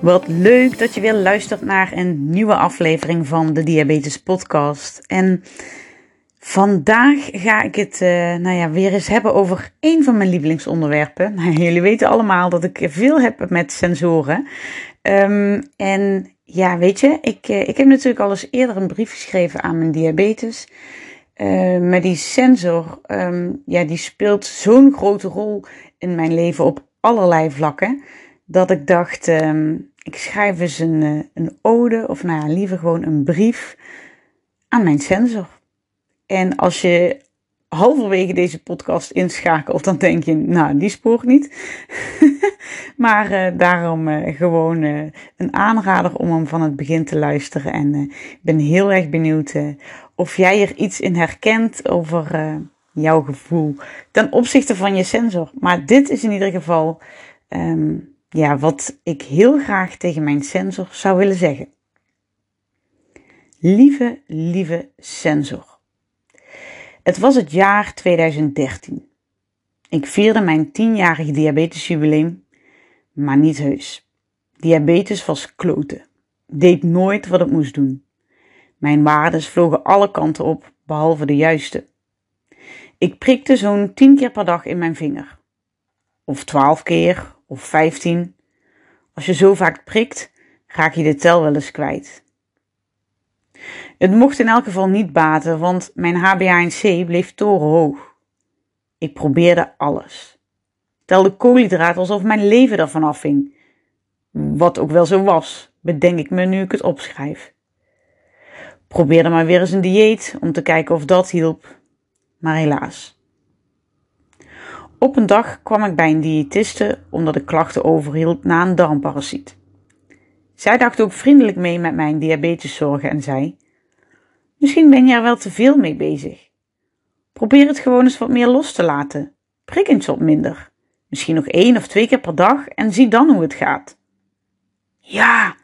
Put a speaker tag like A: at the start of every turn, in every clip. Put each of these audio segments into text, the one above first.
A: Wat leuk dat je weer luistert naar een nieuwe aflevering van de Diabetes Podcast. En vandaag ga ik het uh, nou ja, weer eens hebben over een van mijn lievelingsonderwerpen. Nou, jullie weten allemaal dat ik veel heb met sensoren. Um, en ja, weet je, ik, uh, ik heb natuurlijk al eens eerder een brief geschreven aan mijn diabetes. Uh, maar die sensor, um, ja, die speelt zo'n grote rol in mijn leven op allerlei vlakken. Dat ik dacht, ik schrijf eens een, eh, een ode, of nou ja, liever gewoon een brief aan mijn sensor. En als je halverwege deze podcast inschakelt, dan denk je, nou, die spoort niet. maar uh, daarom uh, gewoon een aanrader om hem van het begin te luisteren. En ik ben heel erg benieuwd of jij er iets in herkent over jouw gevoel ten opzichte van je sensor. Maar dit is in ieder geval um, ja, wat ik heel graag tegen mijn sensor zou willen zeggen. Lieve, lieve sensor. Het was het jaar 2013. Ik vierde mijn 10-jarig diabetesjubileum, maar niet heus. Diabetes was kloten. Deed nooit wat het moest doen. Mijn waardes vlogen alle kanten op, behalve de juiste. Ik prikte zo'n 10 keer per dag in mijn vinger. Of 12 keer, of 15. Als je zo vaak prikt, raak je de tel wel eens kwijt. Het mocht in elk geval niet baten, want mijn HbA1c bleef torenhoog. Ik probeerde alles. Telde koolhydraten alsof mijn leven ervan afhing. Wat ook wel zo was, bedenk ik me nu ik het opschrijf. Probeerde maar weer eens een dieet om te kijken of dat hielp, maar helaas. Op een dag kwam ik bij een diëtiste omdat ik klachten overhield na een darmparasiet. Zij dacht ook vriendelijk mee met mijn diabeteszorgen en zei: Misschien ben je er wel te veel mee bezig. Probeer het gewoon eens wat meer los te laten. Prik eens wat minder. Misschien nog één of twee keer per dag en zie dan hoe het gaat. Ja,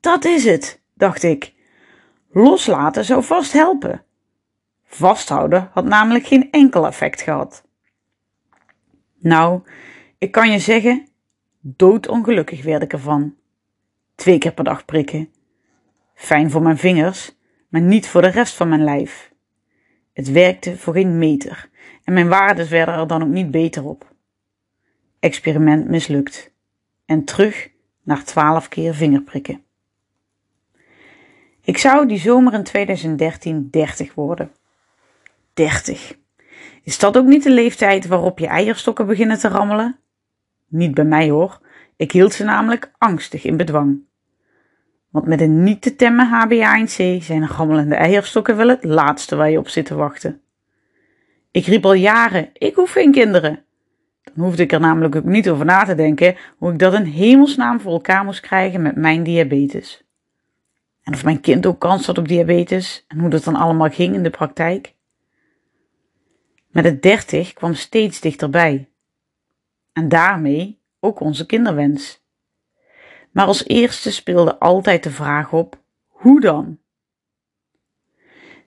A: dat is het, dacht ik. Loslaten zou vast helpen. Vasthouden had namelijk geen enkel effect gehad. Nou, ik kan je zeggen, doodongelukkig werd ik ervan. Twee keer per dag prikken. Fijn voor mijn vingers, maar niet voor de rest van mijn lijf. Het werkte voor geen meter en mijn waardes werden er dan ook niet beter op. Experiment mislukt. En terug naar twaalf keer vingerprikken. Ik zou die zomer in 2013 dertig worden. Dertig. Is dat ook niet de leeftijd waarop je eierstokken beginnen te rammelen? Niet bij mij hoor. Ik hield ze namelijk angstig in bedwang. Want met een niet te temmen HbA1c zijn rammelende eierstokken wel het laatste waar je op zit te wachten. Ik riep al jaren, ik hoef geen kinderen. Dan hoefde ik er namelijk ook niet over na te denken hoe ik dat een hemelsnaam voor elkaar moest krijgen met mijn diabetes. En of mijn kind ook kans had op diabetes en hoe dat dan allemaal ging in de praktijk. Met het 30 kwam steeds dichterbij. En daarmee ook onze kinderwens. Maar als eerste speelde altijd de vraag op: hoe dan?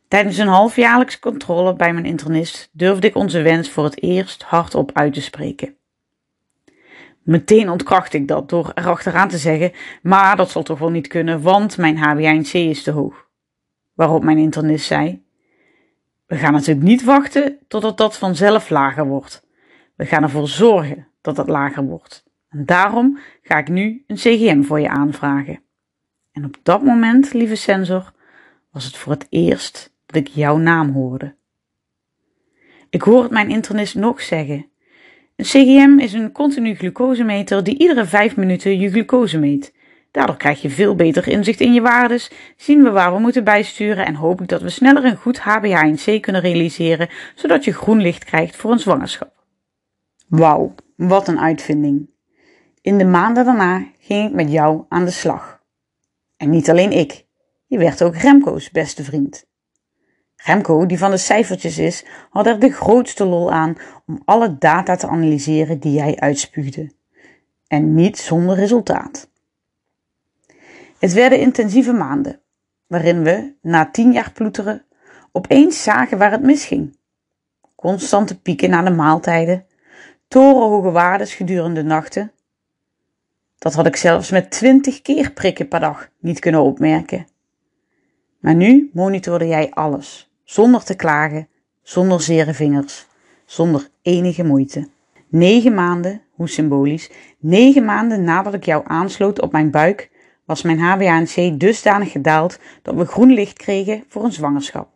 A: Tijdens een halfjaarlijkse controle bij mijn internist durfde ik onze wens voor het eerst hardop uit te spreken. Meteen ontkracht ik dat door erachteraan te zeggen: Maar dat zal toch wel niet kunnen, want mijn HbA1c is te hoog. Waarop mijn internist zei: we gaan natuurlijk niet wachten totdat dat vanzelf lager wordt. We gaan ervoor zorgen dat dat lager wordt. En daarom ga ik nu een CGM voor je aanvragen. En op dat moment, lieve sensor, was het voor het eerst dat ik jouw naam hoorde. Ik hoor het mijn internist nog zeggen. Een CGM is een continu glucosemeter die iedere vijf minuten je glucose meet. Daardoor krijg je veel beter inzicht in je waardes, zien we waar we moeten bijsturen en hoop ik dat we sneller een goed HbA1c kunnen realiseren, zodat je groen licht krijgt voor een zwangerschap. Wauw, wat een uitvinding. In de maanden daarna ging ik met jou aan de slag. En niet alleen ik. je werd ook Remco's beste vriend. Remco, die van de cijfertjes is, had er de grootste lol aan om alle data te analyseren die jij uitspuugde. En niet zonder resultaat. Het werden intensieve maanden, waarin we, na tien jaar ploeteren, opeens zagen waar het misging. Constante pieken na de maaltijden, torenhoge waardes gedurende nachten. Dat had ik zelfs met twintig keer prikken per dag niet kunnen opmerken. Maar nu monitorde jij alles, zonder te klagen, zonder zere vingers, zonder enige moeite. Negen maanden, hoe symbolisch, negen maanden nadat ik jou aansloot op mijn buik, was mijn HbA1c dusdanig gedaald dat we groen licht kregen voor een zwangerschap.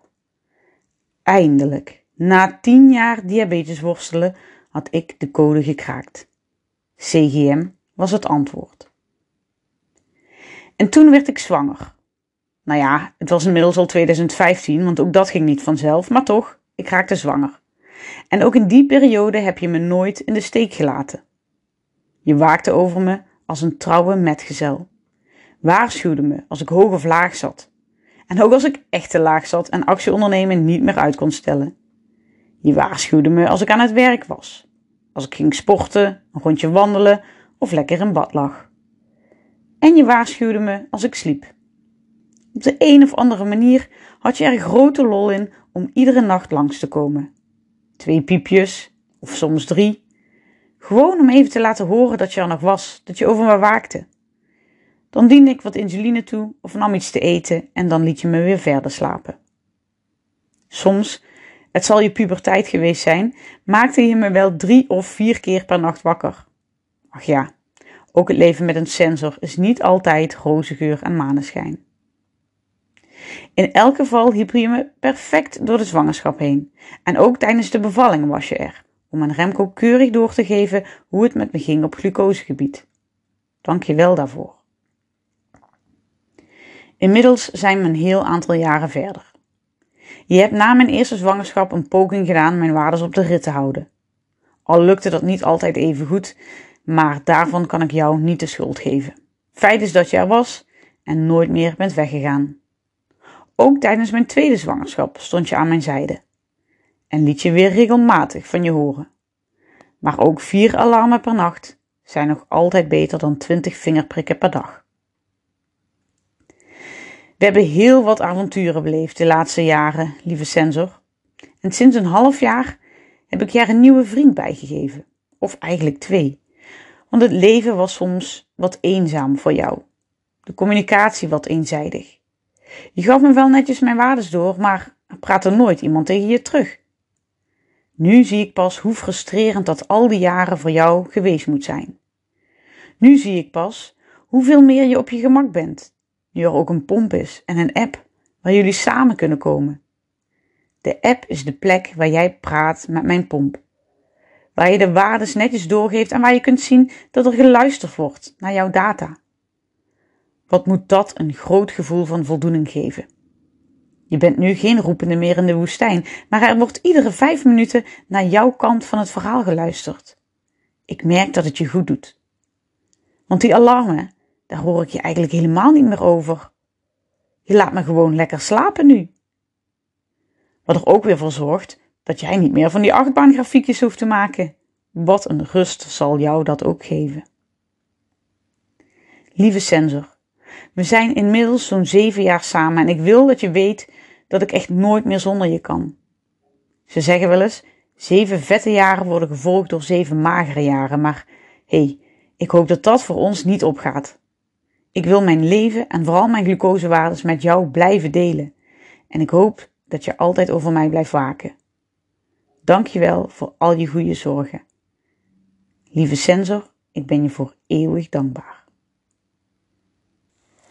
A: Eindelijk, na tien jaar diabetes worstelen, had ik de code gekraakt. CGM was het antwoord. En toen werd ik zwanger. Nou ja, het was inmiddels al 2015, want ook dat ging niet vanzelf, maar toch, ik raakte zwanger. En ook in die periode heb je me nooit in de steek gelaten. Je waakte over me als een trouwe metgezel. Waarschuwde me als ik hoog of laag zat. En ook als ik echt te laag zat en actie ondernemen niet meer uit kon stellen. Je waarschuwde me als ik aan het werk was. Als ik ging sporten, een rondje wandelen of lekker in bad lag. En je waarschuwde me als ik sliep. Op de een of andere manier had je er grote lol in om iedere nacht langs te komen. Twee piepjes, of soms drie. Gewoon om even te laten horen dat je er nog was, dat je over me waakte. Dan diende ik wat insuline toe of nam iets te eten en dan liet je me weer verder slapen. Soms, het zal je puberteit geweest zijn, maakte je me wel drie of vier keer per nacht wakker. Ach ja, ook het leven met een sensor is niet altijd roze geur en maneschijn. In elk geval hielp je me perfect door de zwangerschap heen. En ook tijdens de bevalling was je er, om aan Remco keurig door te geven hoe het met me ging op glucosegebied. Dank je wel daarvoor. Inmiddels zijn we een heel aantal jaren verder. Je hebt na mijn eerste zwangerschap een poging gedaan mijn waardes op de rit te houden. Al lukte dat niet altijd even goed, maar daarvan kan ik jou niet de schuld geven. Feit is dat je er was en nooit meer bent weggegaan. Ook tijdens mijn tweede zwangerschap stond je aan mijn zijde en liet je weer regelmatig van je horen. Maar ook vier alarmen per nacht zijn nog altijd beter dan twintig vingerprikken per dag. We hebben heel wat avonturen beleefd de laatste jaren, lieve sensor. En sinds een half jaar heb ik je een nieuwe vriend bijgegeven. Of eigenlijk twee. Want het leven was soms wat eenzaam voor jou. De communicatie wat eenzijdig. Je gaf me wel netjes mijn waardes door, maar er praatte nooit iemand tegen je terug. Nu zie ik pas hoe frustrerend dat al die jaren voor jou geweest moet zijn. Nu zie ik pas hoeveel meer je op je gemak bent nu er ook een pomp is en een app waar jullie samen kunnen komen. De app is de plek waar jij praat met mijn pomp. Waar je de waardes netjes doorgeeft en waar je kunt zien dat er geluisterd wordt naar jouw data. Wat moet dat een groot gevoel van voldoening geven? Je bent nu geen roepende meer in de woestijn, maar er wordt iedere vijf minuten naar jouw kant van het verhaal geluisterd. Ik merk dat het je goed doet. Want die alarmen, daar hoor ik je eigenlijk helemaal niet meer over. Je laat me gewoon lekker slapen nu. Wat er ook weer voor zorgt dat jij niet meer van die achtbaangrafiekjes hoeft te maken. Wat een rust zal jou dat ook geven. Lieve sensor, we zijn inmiddels zo'n zeven jaar samen en ik wil dat je weet dat ik echt nooit meer zonder je kan. Ze zeggen wel eens, zeven vette jaren worden gevolgd door zeven magere jaren, maar hé, hey, ik hoop dat dat voor ons niet opgaat. Ik wil mijn leven en vooral mijn glucosewaardes met jou blijven delen. En ik hoop dat je altijd over mij blijft waken. Dank je wel voor al je goede zorgen. Lieve sensor, ik ben je voor eeuwig dankbaar.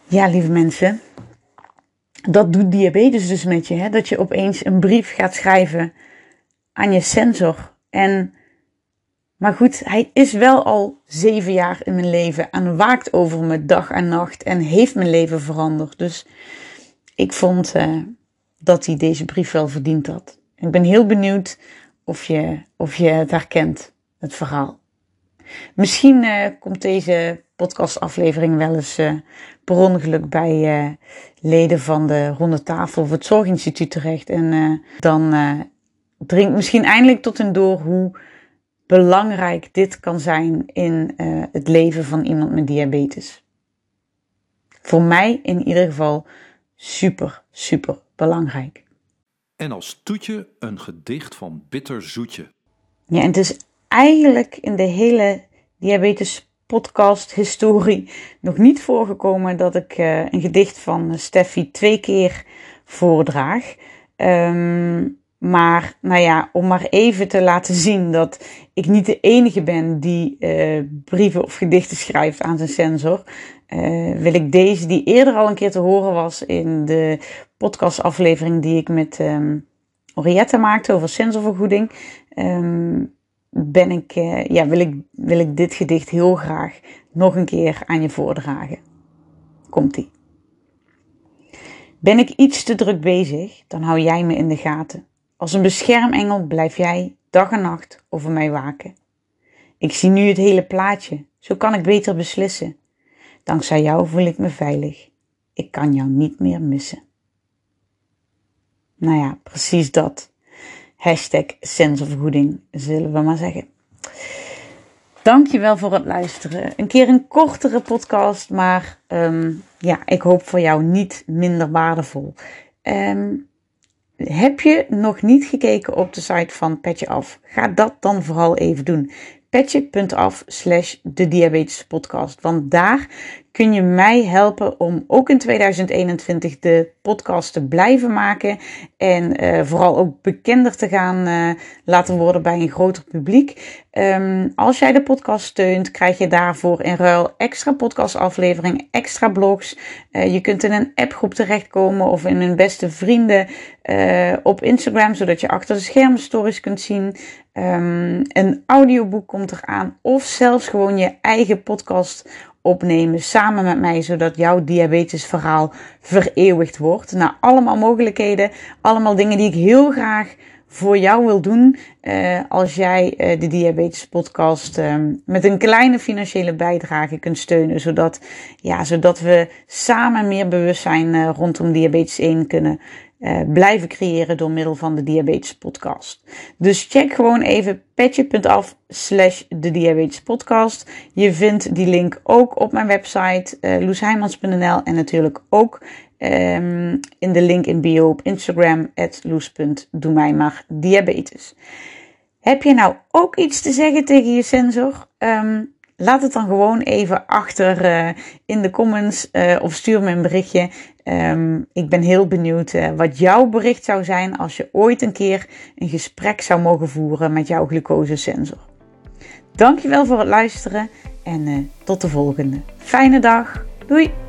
A: Ja, lieve mensen, dat doet diabetes dus met je. Hè? Dat je opeens een brief gaat schrijven aan je sensor. En maar goed, hij is wel al zeven jaar in mijn leven en waakt over me dag en nacht en heeft mijn leven veranderd. Dus ik vond uh, dat hij deze brief wel verdiend had. Ik ben heel benieuwd of je, of je het herkent, het verhaal. Misschien uh, komt deze podcastaflevering wel eens uh, per ongeluk bij leden van de ronde tafel of het Zorginstituut terecht. En dan dringt misschien eindelijk tot en door hoe belangrijk dit kan zijn in het leven van iemand met diabetes. Voor mij in ieder geval super, super belangrijk.
B: En als toetje een gedicht van Bitter Zoetje.
A: Ja, en het is eigenlijk in de hele diabetes podcast historie nog niet voorgekomen dat ik uh, een gedicht van Steffi twee keer voordraag. Um, maar nou ja, om maar even te laten zien dat ik niet de enige ben die uh, brieven of gedichten schrijft aan zijn sensor, uh, wil ik deze, die eerder al een keer te horen was in de podcastaflevering die ik met um, maakte over sensorvergoeding, um, ben ik, uh, ja, wil, ik, wil ik dit gedicht heel graag nog een keer aan je voordragen. Komt-ie. Ben ik iets te druk bezig, dan hou jij me in de gaten. Als een beschermengel blijf jij dag en nacht over mij waken. Ik zie nu het hele plaatje, zo kan ik beter beslissen. Dankzij jou voel ik me veilig. Ik kan jou niet meer missen. Nou ja, precies dat. Hashtag sensorvergoeding, zullen we maar zeggen. Dankjewel voor het luisteren. Een keer een kortere podcast, maar um, ja, ik hoop voor jou niet minder waardevol. Um, heb je nog niet gekeken op de site van Petje Af? Ga dat dan vooral even doen. Petje.af slash de diabetes podcast. Want daar kun je mij helpen om ook in 2021 de podcast te blijven maken. En uh, vooral ook bekender te gaan uh, laten worden bij een groter publiek. Um, als jij de podcast steunt, krijg je daarvoor in ruil extra podcastafleveringen, extra blogs. Uh, je kunt in een appgroep terechtkomen of in een beste vrienden op Instagram, zodat je achter de schermen stories kunt zien. Um, een audioboek komt eraan of zelfs gewoon je eigen podcast opnemen samen met mij, zodat jouw diabetesverhaal vereeuwigd wordt. Nou, allemaal mogelijkheden, allemaal dingen die ik heel graag voor jou wil doen. Uh, als jij uh, de Diabetes Podcast uh, met een kleine financiële bijdrage kunt steunen. Zodat, ja, zodat we samen meer bewustzijn uh, rondom diabetes 1 kunnen uh, blijven creëren door middel van de Diabetes Podcast. Dus check gewoon even petje.af slash de Diabetes Podcast. Je vindt die link ook op mijn website uh, loesheimans.nl en natuurlijk ook um, in de link in bio op Instagram at. Heb je nou ook iets te zeggen tegen je sensor? Um, Laat het dan gewoon even achter uh, in de comments uh, of stuur me een berichtje. Um, ik ben heel benieuwd uh, wat jouw bericht zou zijn als je ooit een keer een gesprek zou mogen voeren met jouw glucosesensor. Dankjewel voor het luisteren en tot de volgende. Fijne dag. Doei!